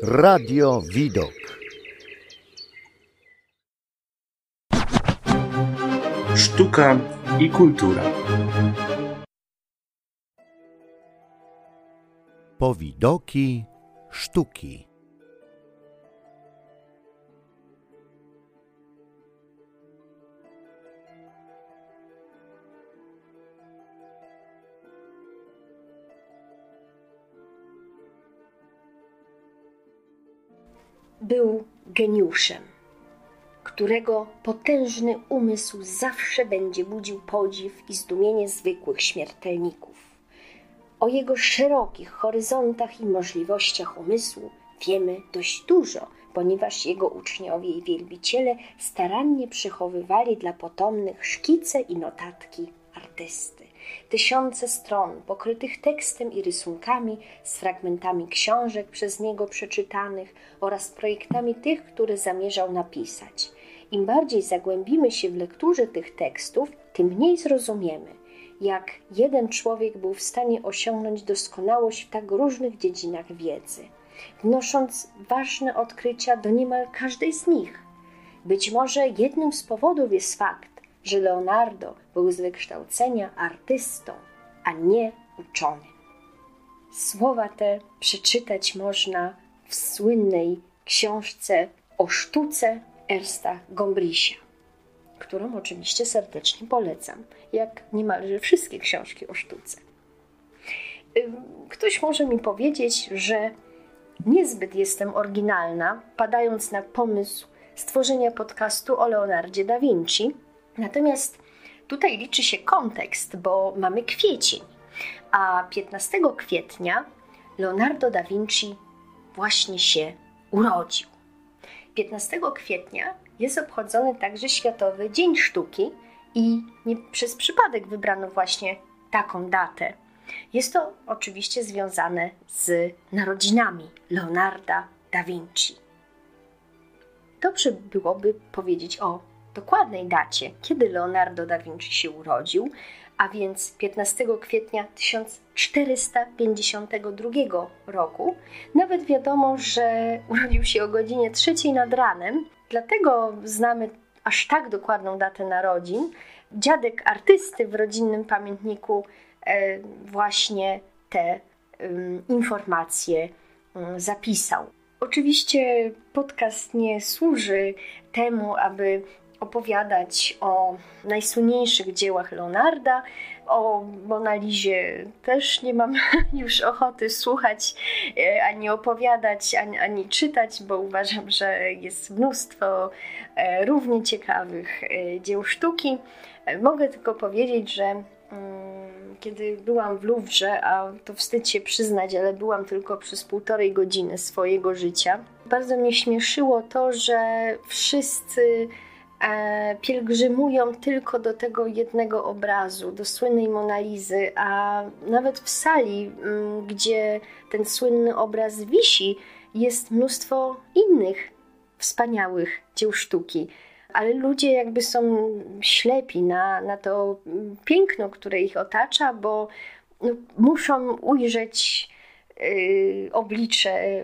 Radio Widok. Sztuka i kultura. Powidoki sztuki. Był geniuszem, którego potężny umysł zawsze będzie budził podziw i zdumienie zwykłych śmiertelników. O jego szerokich horyzontach i możliwościach umysłu wiemy dość dużo, ponieważ jego uczniowie i wielbiciele starannie przechowywali dla potomnych szkice i notatki artysty. Tysiące stron pokrytych tekstem i rysunkami, z fragmentami książek przez niego przeczytanych oraz projektami tych, które zamierzał napisać. Im bardziej zagłębimy się w lekturze tych tekstów, tym mniej zrozumiemy, jak jeden człowiek był w stanie osiągnąć doskonałość w tak różnych dziedzinach wiedzy, wnosząc ważne odkrycia do niemal każdej z nich. Być może jednym z powodów jest fakt, że Leonardo był z wykształcenia artystą, a nie uczonym. Słowa te przeczytać można w słynnej książce o sztuce Ersta Gombrisia, którą oczywiście serdecznie polecam, jak niemalże wszystkie książki o sztuce. Ktoś może mi powiedzieć, że niezbyt jestem oryginalna, padając na pomysł stworzenia podcastu o Leonardzie da Vinci, natomiast tutaj liczy się kontekst, bo mamy kwiecień, a 15 kwietnia Leonardo da Vinci właśnie się urodził. 15 kwietnia jest obchodzony także Światowy Dzień Sztuki i nie przez przypadek wybrano właśnie taką datę. Jest to oczywiście związane z narodzinami Leonarda da Vinci. Dobrze byłoby powiedzieć o dokładnej dacie, kiedy Leonardo da Vinci się urodził, a więc 15 kwietnia 1452 roku. Nawet wiadomo, że urodził się o godzinie 3 nad ranem, dlatego znamy aż tak dokładną datę narodzin. Dziadek artysty w rodzinnym pamiętniku e, właśnie te informacje zapisał. Oczywiście podcast nie służy temu, aby opowiadać o najsłynniejszych dziełach Leonarda. O Monalizie też nie mam już ochoty słuchać, e, ani opowiadać, ani, ani czytać, bo uważam, że jest mnóstwo e, równie ciekawych e, dzieł sztuki. Mogę tylko powiedzieć, że mm, kiedy byłam w Louvre, a to wstyd się przyznać, ale byłam tylko przez półtorej godziny swojego życia, bardzo mnie śmieszyło to, że wszyscy pielgrzymują tylko do tego jednego obrazu, do słynnej Monalizy, a nawet w sali, mm, gdzie ten słynny obraz wisi, jest mnóstwo innych wspaniałych dzieł sztuki. Ale ludzie jakby są ślepi na, na to piękno, które ich otacza, bo no, muszą ujrzeć oblicze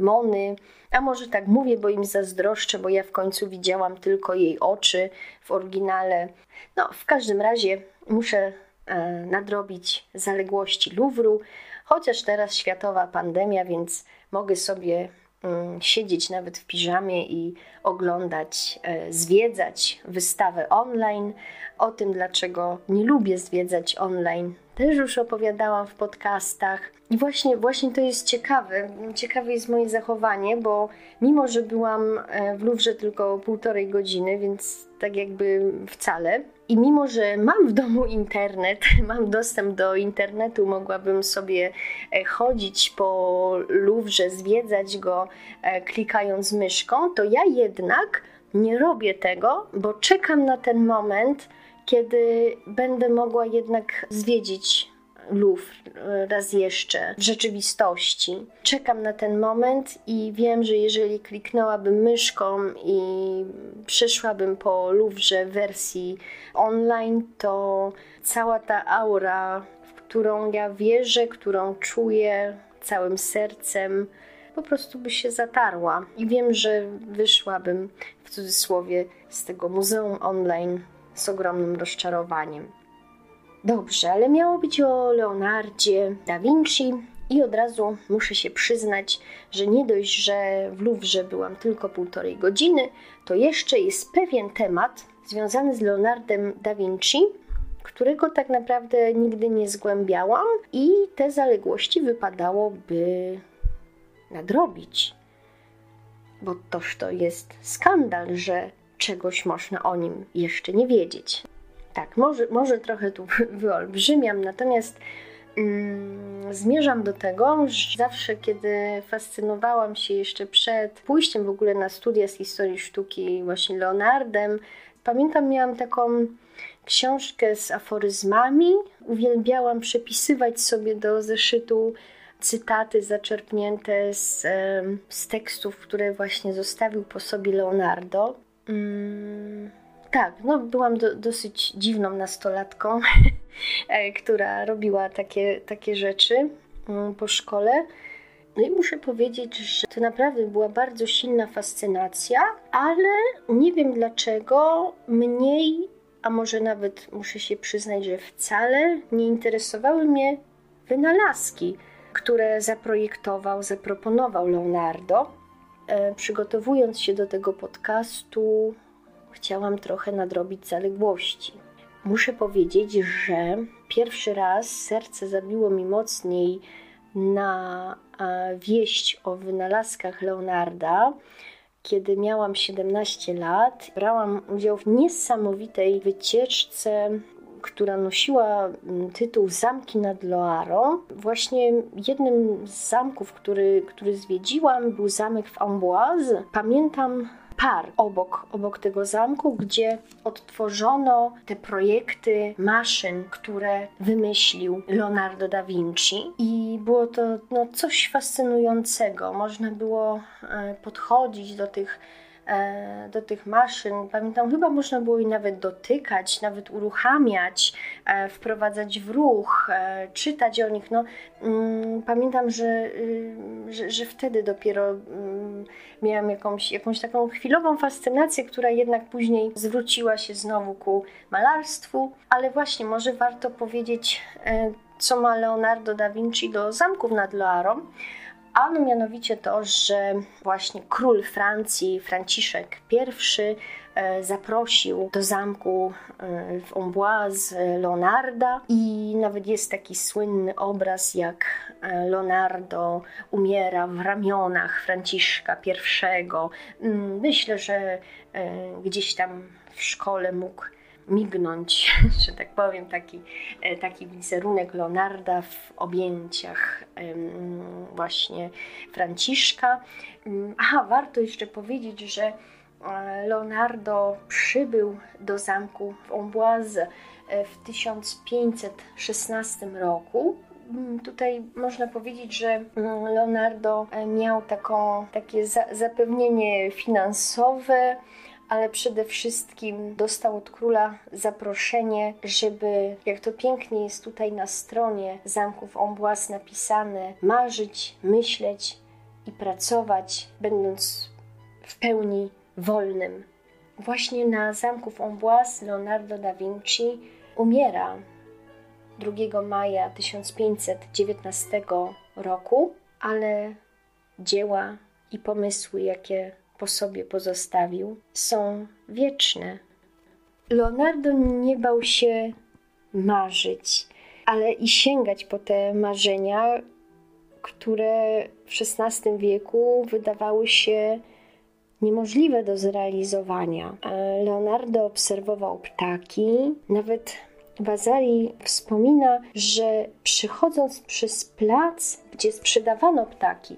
Mony. A może tak mówię, bo im zazdroszczę, bo ja w końcu widziałam tylko jej oczy w oryginale. No, w każdym razie muszę e, nadrobić zaległości Luwru, chociaż teraz światowa pandemia, więc mogę sobie mm, siedzieć nawet w piżamie i oglądać, e, zwiedzać wystawę online. O tym, dlaczego nie lubię zwiedzać online, też już opowiadałam w podcastach. I właśnie, właśnie to jest ciekawe. Ciekawe jest moje zachowanie, bo mimo, że byłam e, w Louvre tylko półtorej godziny, więc tak jakby wcale. I mimo, że mam w domu internet, mam dostęp do internetu, mogłabym sobie e, chodzić po Louvre, zwiedzać go e, klikając myszką, to ja jednak nie robię tego, bo czekam na ten moment, kiedy będę mogła jednak zwiedzić Louvre raz jeszcze w rzeczywistości. Czekam na ten moment i wiem, że jeżeli kliknęłabym myszką i przeszłabym po Louvre w wersji online, to cała ta aura, w którą ja wierzę, którą czuję całym sercem, po prostu by się zatarła. I wiem, że wyszłabym w cudzysłowie z tego muzeum online z ogromnym rozczarowaniem. Dobrze, ale miało być o Leonardzie da Vinci i od razu muszę się przyznać, że nie dość, że w Louvre byłam tylko półtorej godziny, to jeszcze jest pewien temat związany z Leonardem da Vinci, którego tak naprawdę nigdy nie zgłębiałam i te zaległości wypadałoby nadrobić. Bo toż to jest skandal, że czegoś można o nim jeszcze nie wiedzieć. Tak, może, może trochę tu wyolbrzymiam, natomiast mm, zmierzam do tego, że zawsze, kiedy fascynowałam się jeszcze przed pójściem w ogóle na studia z historii sztuki właśnie Leonardem, pamiętam, miałam taką książkę z aforyzmami. Uwielbiałam przepisywać sobie do zeszytu cytaty zaczerpnięte z, z tekstów, które właśnie zostawił po sobie Leonardo. Mm, tak, no byłam do, dosyć dziwną nastolatką, e, która robiła takie, takie rzeczy mm, po szkole. No i muszę powiedzieć, że to naprawdę była bardzo silna fascynacja, ale nie wiem dlaczego mniej, a może nawet muszę się przyznać, że wcale nie interesowały mnie wynalazki, które zaprojektował, zaproponował Leonardo. E, przygotowując się do tego podcastu, chciałam trochę nadrobić zaległości. Muszę powiedzieć, że pierwszy raz serce zabiło mi mocniej na e, wieść o wynalazkach Leonarda, kiedy miałam 17 lat. Brałam udział w niesamowitej wycieczce która nosiła mm, tytuł Zamki nad Loarą. Właśnie jednym z zamków, który, który zwiedziłam, był zamek w Amboise. Pamiętam par obok, obok tego zamku, gdzie odtworzono te projekty maszyn, które wymyślił Leonardo da Vinci. I było to no, coś fascynującego. Można było e, podchodzić do tych do tych maszyn. Pamiętam, chyba można było je nawet dotykać, nawet uruchamiać, e, wprowadzać w ruch, e, czytać o nich. No, mm, pamiętam, że, y, że, że wtedy dopiero mm, miałam jakąś, jakąś taką chwilową fascynację, która jednak później zwróciła się znowu ku malarstwu, ale właśnie może warto powiedzieć, co ma Leonardo da Vinci do zamków nad Loarą. Ano mianowicie to, że właśnie król Francji, Franciszek I, e, zaprosił do zamku e, w Amboise Leonarda i nawet jest taki słynny obraz, jak e, Leonardo umiera w ramionach Franciszka I. Mm, myślę, że gdzieś tam w szkole mógł mignąć, że tak powiem, taki, e, taki wizerunek Leonarda w objęciach właśnie Franciszka. Mm, aha, warto jeszcze powiedzieć, że e, Leonardo przybył do zamku w Amboise e, w 1516 roku. Mm, tutaj można powiedzieć, że mm, Leonardo miał taką, takie zapewnienie finansowe, ale przede wszystkim dostał od króla zaproszenie, żeby, jak to pięknie jest tutaj na stronie zamków Amboise napisane, marzyć, myśleć i pracować, będąc w pełni wolnym. Właśnie na zamku w Amboise Leonardo da Vinci umiera 2 maja 1519 roku, ale dzieła i pomysły, jakie po sobie pozostawił, są wieczne. Leonardo nie bał się marzyć, ale i sięgać po te marzenia, które w XVI wieku wydawały się niemożliwe do zrealizowania. Leonardo obserwował ptaki, nawet Bazari wspomina, że przychodząc przez plac, gdzie sprzedawano ptaki,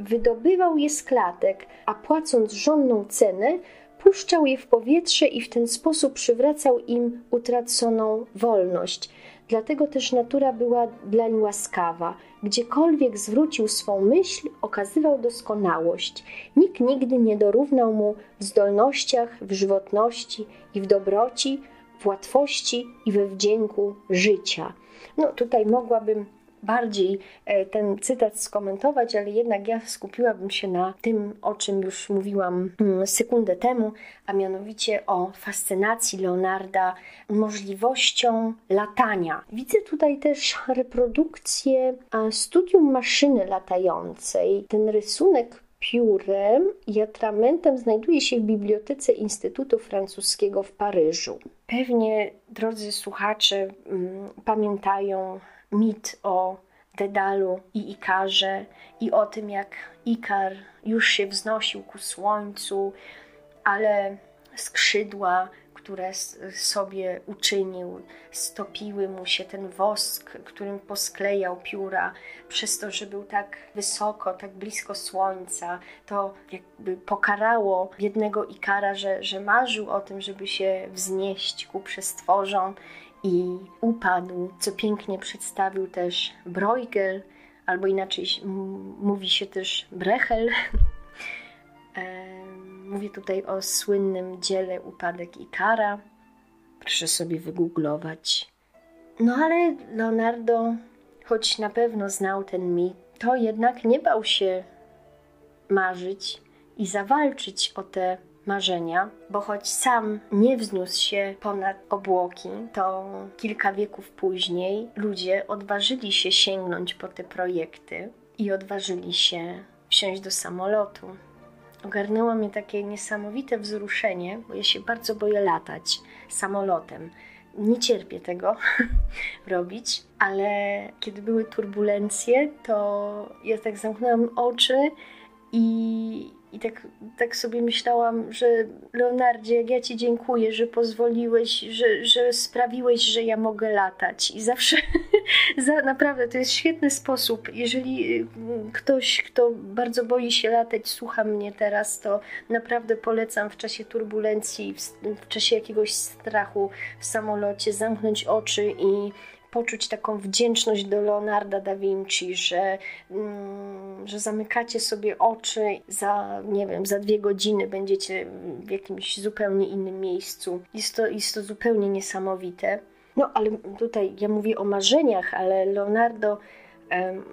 wydobywał je z klatek, a płacąc żonną cenę, puszczał je w powietrze i w ten sposób przywracał im utraconą wolność. Dlatego też natura była dlań łaskawa. Gdziekolwiek zwrócił swą myśl, okazywał doskonałość. Nikt nigdy nie dorównał mu w zdolnościach, w żywotności i w dobroci, w łatwości i we wdzięku życia. No tutaj mogłabym bardziej e, ten cytat skomentować, ale jednak ja skupiłabym się na tym, o czym już mówiłam mm, sekundę temu, a mianowicie o fascynacji Leonarda możliwością latania. Widzę tutaj też reprodukcję studium maszyny latającej. Ten rysunek piórem i atramentem znajduje się w bibliotece Instytutu Francuskiego w Paryżu. Pewnie, drodzy słuchacze, mm, pamiętają mit o Dedalu i Ikarze i o tym, jak Ikar już się wznosił ku słońcu, ale skrzydła które sobie uczynił, stopiły mu się ten wosk, którym posklejał pióra, przez to, że był tak wysoko, tak blisko słońca, to jakby pokarało biednego Ikara, że, że marzył o tym, żeby się wznieść ku przestworzom i upadł, co pięknie przedstawił też Bruegel, albo inaczej mówi się też Brechel. Mówię tutaj o słynnym dziele Upadek Ikara. Proszę sobie wygooglować. No ale Leonardo, choć na pewno znał ten mit, to jednak nie bał się marzyć i zawalczyć o te marzenia, bo choć sam nie wzniósł się ponad obłoki, to kilka wieków później ludzie odważyli się sięgnąć po te projekty i odważyli się wsiąść do samolotu ogarnęło mnie takie niesamowite wzruszenie, bo ja się bardzo boję latać samolotem. Nie cierpię tego robić, ale kiedy były turbulencje, to ja tak zamknęłam oczy i, i tak, tak sobie myślałam, że Leonardzie, jak ja Ci dziękuję, że pozwoliłeś, że, że sprawiłeś, że ja mogę latać. I zawsze, za, naprawdę, to jest świetny sposób. Jeżeli y, ktoś, kto bardzo boi się latać, słucha mnie teraz, to naprawdę polecam w czasie turbulencji, w, w czasie jakiegoś strachu w samolocie zamknąć oczy i poczuć taką wdzięczność do Leonarda da Vinci, że, mm, że zamykacie sobie oczy za, nie wiem, za dwie godziny będziecie w jakimś zupełnie innym miejscu. Jest to, jest to zupełnie niesamowite. No, ale tutaj ja mówię o marzeniach, ale Leonardo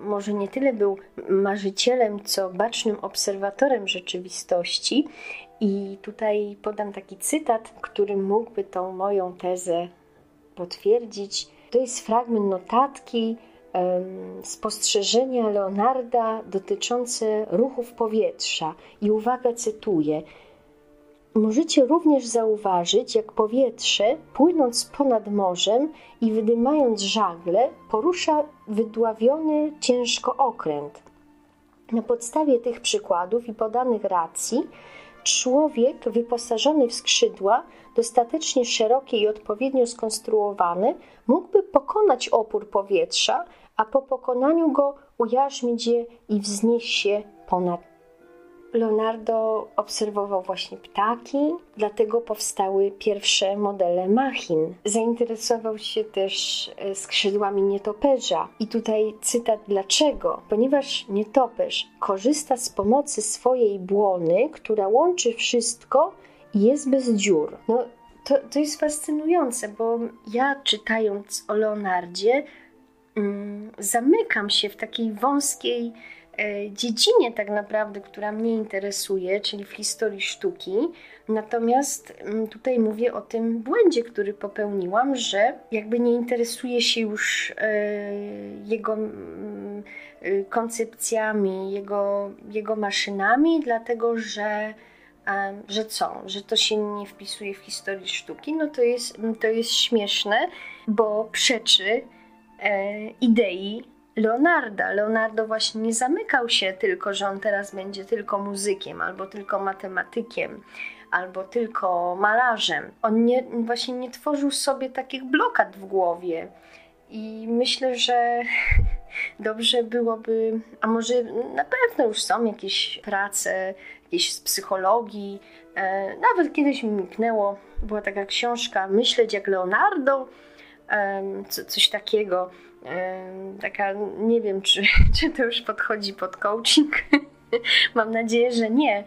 może nie tyle był marzycielem, co bacznym obserwatorem rzeczywistości. I tutaj podam taki cytat, który mógłby tą moją tezę potwierdzić. To jest fragment notatki spostrzeżenia Leonarda dotyczące ruchów powietrza. I uwaga, cytuję. Możecie również zauważyć, jak powietrze, płynąc ponad morzem i wydymając żagle, porusza wydławiony ciężko okręt. Na podstawie tych przykładów i podanych racji, człowiek wyposażony w skrzydła, dostatecznie szerokie i odpowiednio skonstruowane, mógłby pokonać opór powietrza, a po pokonaniu go ujarzmić je i wznieść się ponad. Leonardo obserwował właśnie ptaki, dlatego powstały pierwsze modele machin. Zainteresował się też e, skrzydłami nietoperza. I tutaj cytat dlaczego? Ponieważ nietoperz korzysta z pomocy swojej błony, która łączy wszystko i jest bez dziur. No, to, to jest fascynujące, bo ja czytając o Leonardzie mm, zamykam się w takiej wąskiej dziedzinie tak naprawdę, która mnie interesuje, czyli w historii sztuki. Natomiast mm, tutaj mówię o tym błędzie, który popełniłam, że jakby nie interesuję się już e, jego mm, e, koncepcjami, jego, jego maszynami, dlatego że że co, że to się nie wpisuje w historię sztuki, no to jest, to jest śmieszne, bo przeczy e, idei Leonarda. Leonardo właśnie nie zamykał się tylko, że on teraz będzie tylko muzykiem, albo tylko matematykiem, albo tylko malarzem. On nie, właśnie nie tworzył sobie takich blokad w głowie. I myślę, że dobrze byłoby, a może na pewno już są jakieś prace jakieś z psychologii. E, nawet kiedyś mi mknęło, była taka książka Myśleć jak Leonardo, coś takiego. Taka, nie wiem, czy, czy to już podchodzi pod coaching. Mam nadzieję, że nie.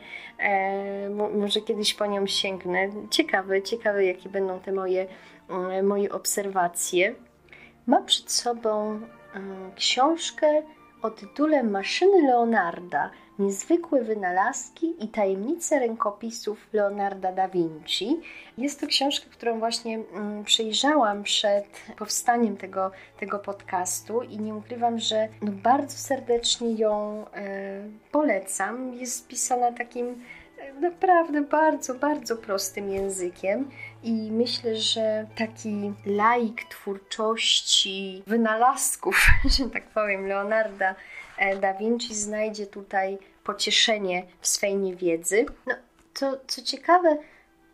Może kiedyś po nią sięgnę. Ciekawe, ciekawe, jakie będą te moje, moje obserwacje. Mam przed sobą mm, książkę o tytule Maszyny Leonarda Niezwykłe wynalazki i tajemnice rękopisów Leonarda da Vinci. Jest to książka, którą właśnie mm, przejrzałam przed powstaniem tego, tego podcastu i nie ukrywam, że no bardzo serdecznie ją e, polecam. Jest pisana takim naprawdę bardzo, bardzo prostym językiem i myślę, że taki laik twórczości wynalazków, że tak powiem, Leonarda e, da Vinci znajdzie tutaj pocieszenie w swej niewiedzy. No, to co ciekawe,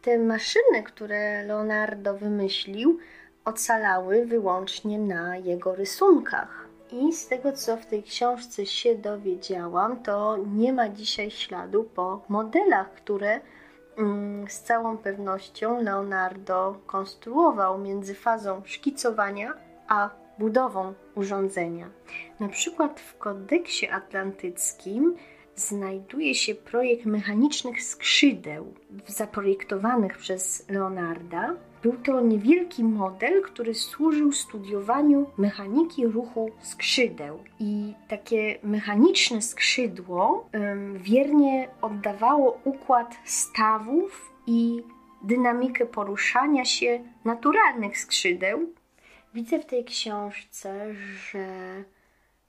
te maszyny, które Leonardo wymyślił, ocalały wyłącznie na jego rysunkach. I z tego, co w tej książce się dowiedziałam, to nie ma dzisiaj śladu po modelach, które z całą pewnością Leonardo konstruował między fazą szkicowania a budową urządzenia. Na przykład w kodeksie atlantyckim znajduje się projekt mechanicznych skrzydeł zaprojektowanych przez Leonarda. Był to niewielki model, który służył studiowaniu mechaniki ruchu skrzydeł. I takie mechaniczne skrzydło um, wiernie oddawało układ stawów i dynamikę poruszania się naturalnych skrzydeł. Widzę w tej książce, że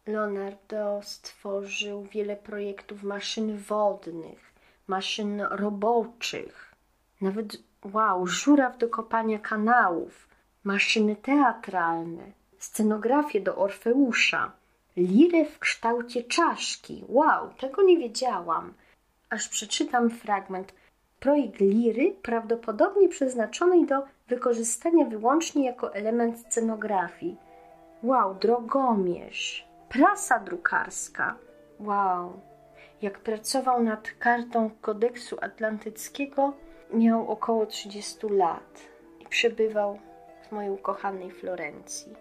Leonardo stworzył wiele projektów maszyn wodnych, maszyn roboczych, nawet wow, żuraw do kopania kanałów, maszyny teatralne, scenografię do Orfeusza, lirę w kształcie czaszki. Wow, tego nie wiedziałam. Aż przeczytam fragment. Projekt liry prawdopodobnie przeznaczonej do wykorzystania wyłącznie jako element scenografii. Wow, drogomierz prasa drukarska. Wow! Jak pracował nad kartą kodeksu atlantyckiego, miał około 30 lat i przebywał w mojej ukochanej Florencji,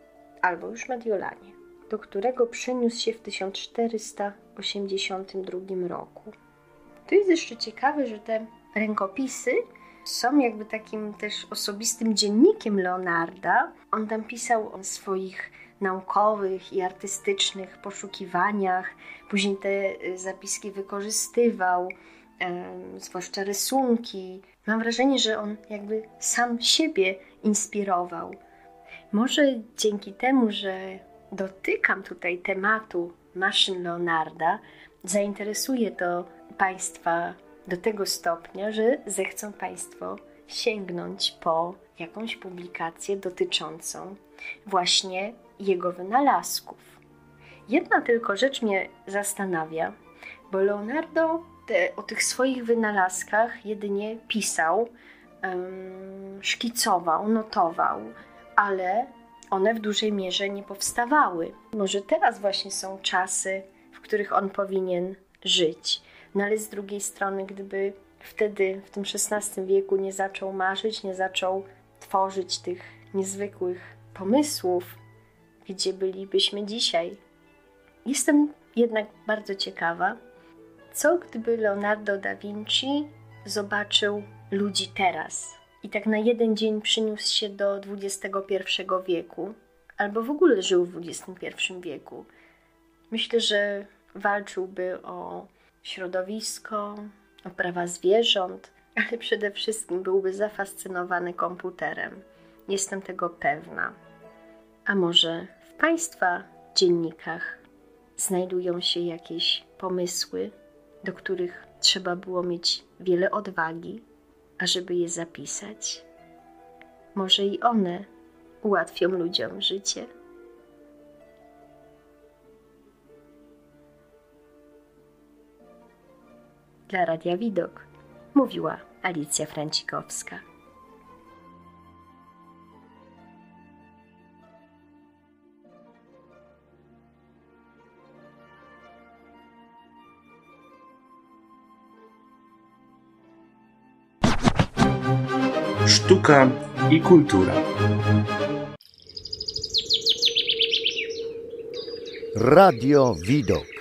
albo już Mediolanie, do którego przeniósł się w 1482 roku. To jest jeszcze ciekawe, że te rękopisy są jakby takim też osobistym dziennikiem Leonarda. On tam pisał o swoich naukowych i artystycznych poszukiwaniach. Później te y, zapiski wykorzystywał, zwłaszcza rysunki. Mam wrażenie, że on jakby sam siebie inspirował. Może dzięki temu, że dotykam tutaj tematu maszyn Leonarda, zainteresuje to Państwa do tego stopnia, że zechcą Państwo sięgnąć po jakąś publikację dotyczącą właśnie jego wynalazków. Jedna tylko rzecz mnie zastanawia, bo Leonardo te, o tych swoich wynalazkach jedynie pisał, um, szkicował, notował, ale one w dużej mierze nie powstawały. Może teraz właśnie są czasy, w których on powinien żyć. No ale z drugiej strony, gdyby wtedy, w tym XVI wieku, nie zaczął marzyć, nie zaczął tworzyć tych niezwykłych pomysłów, gdzie bylibyśmy dzisiaj. Jestem jednak bardzo ciekawa, co gdyby Leonardo da Vinci zobaczył ludzi teraz i tak na jeden dzień przyniósł się do XXI wieku, albo w ogóle żył w XXI wieku. Myślę, że walczyłby o środowisko, o prawa zwierząt, ale przede wszystkim byłby zafascynowany komputerem. Jestem tego pewna. A może w Państwa dziennikach znajdują się jakieś pomysły, do których trzeba było mieć wiele odwagi, ażeby je zapisać? Może i one ułatwią ludziom życie? Dla Radia Widok mówiła Alicja Francikowska. Sztuka i kultura. Radio Widok.